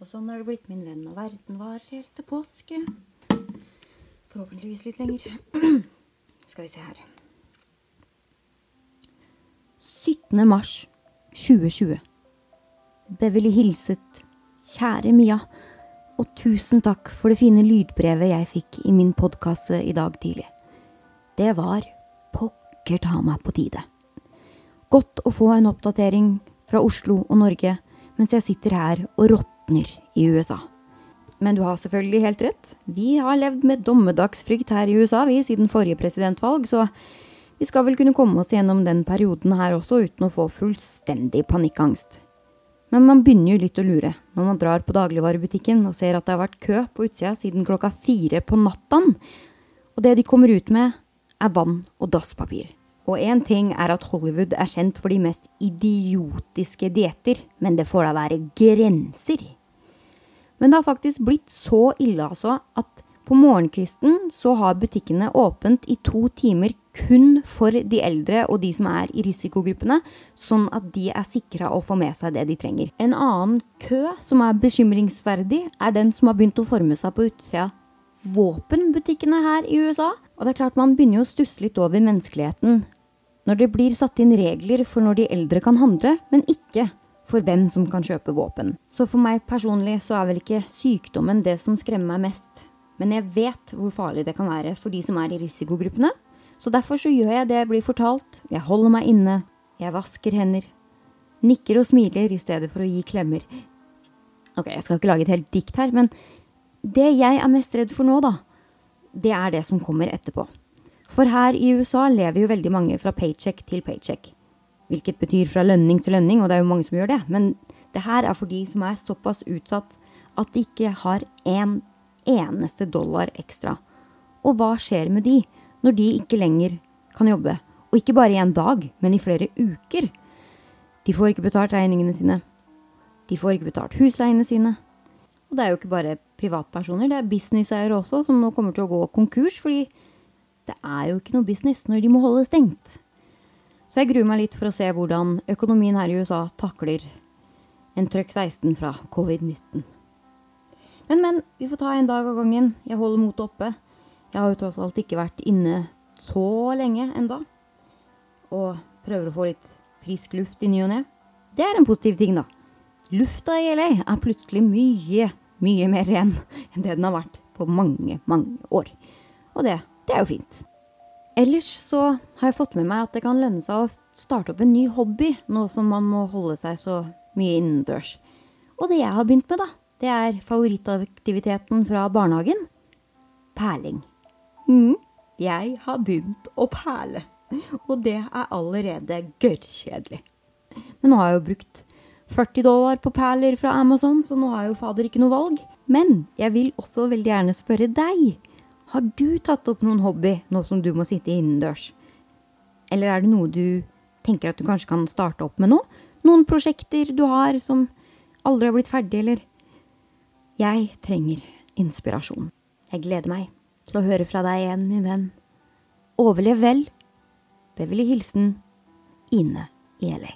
Og sånn har det blitt, min venn, og verden var helt til påske. Forhåpentligvis litt lenger. Skal vi se her. 17. mars 2020. Beverly hilset Kjære Mia, og tusen takk for det fine lydbrevet jeg fikk i min podkasse i dag tidlig. Det var pokker ta meg på tide. Godt å få en oppdatering fra Oslo og Norge mens jeg sitter her og råtner i USA. Men du har selvfølgelig helt rett. Vi har levd med dommedagsfrykt her i USA vi siden forrige presidentvalg, så vi skal vel kunne komme oss gjennom den perioden her også uten å få fullstendig panikkangst. Men man begynner jo litt å lure når man drar på dagligvarebutikken og ser at det har vært kø på utsida siden klokka fire på natten, og det de kommer ut med, er vann og dasspapir. Og én ting er at Hollywood er kjent for de mest idiotiske dietter, men det får da være grenser. Men det har faktisk blitt så ille, altså, at på morgenkvisten så har butikkene åpent i to timer kun for de eldre og de som er i risikogruppene, sånn at de er sikra å få med seg det de trenger. En annen kø som er bekymringsverdig, er den som har begynt å forme seg på utsida våpenbutikkene her i USA. Og det er klart man begynner jo å stusse litt over menneskeligheten når det blir satt inn regler for når de eldre kan handle, men ikke for hvem som kan kjøpe våpen. Så for meg personlig så er vel ikke sykdommen det som skremmer meg mest. Men jeg vet hvor farlig det kan være for de som er i risikogruppene. Så derfor så gjør jeg det jeg blir fortalt. Jeg holder meg inne. Jeg vasker hender. Nikker og smiler i stedet for å gi klemmer. Ok, jeg skal ikke lage et helt dikt her, men det jeg er mest redd for nå, da, det er det som kommer etterpå. For her i USA lever jo veldig mange fra paycheck til paycheck. Hvilket betyr fra lønning til lønning, og det er jo mange som gjør det. Men det her er for de som er såpass utsatt at de ikke har en eneste dollar ekstra. Og hva skjer med de når de ikke lenger kan jobbe? Og ikke bare i en dag, men i flere uker. De får ikke betalt regningene sine. De får ikke betalt husleiene sine. Og det er jo ikke bare privatpersoner, det er businesseiere også som nå kommer til å gå konkurs fordi det er jo ikke noe business når de må holde stengt. Så jeg gruer meg litt for å se hvordan økonomien her i USA takler en trøkk 16 fra covid-19. Men, men. Vi får ta en dag av gangen. Jeg holder motet oppe. Jeg har jo tross alt ikke vært inne så lenge enda. Og prøver å få litt frisk luft i ny og ne. Det er en positiv ting, da. Lufta i LA er plutselig mye, mye mer ren enn det den har vært på mange, mange år. Og det det er jo fint. Ellers så har jeg fått med meg at det kan lønne seg å starte opp en ny hobby, nå som man må holde seg så mye innendørs. Og det jeg har begynt med, da, det er favorittaktiviteten fra barnehagen. Perling. Mm, jeg har begynt å perle. Og det er allerede gørrkjedelig. Men nå har jeg jo brukt 40 dollar på perler fra Amazon, så nå har jeg jo fader ikke noe valg. Men jeg vil også veldig gjerne spørre deg. Har du tatt opp noen hobby nå som du må sitte innendørs? Eller er det noe du tenker at du kanskje kan starte opp med nå? Noen prosjekter du har som aldri har blitt ferdig, eller? Jeg trenger inspirasjon. Jeg gleder meg til å høre fra deg igjen, min venn. Overlev vel. Beverly hilsen Ine i LA.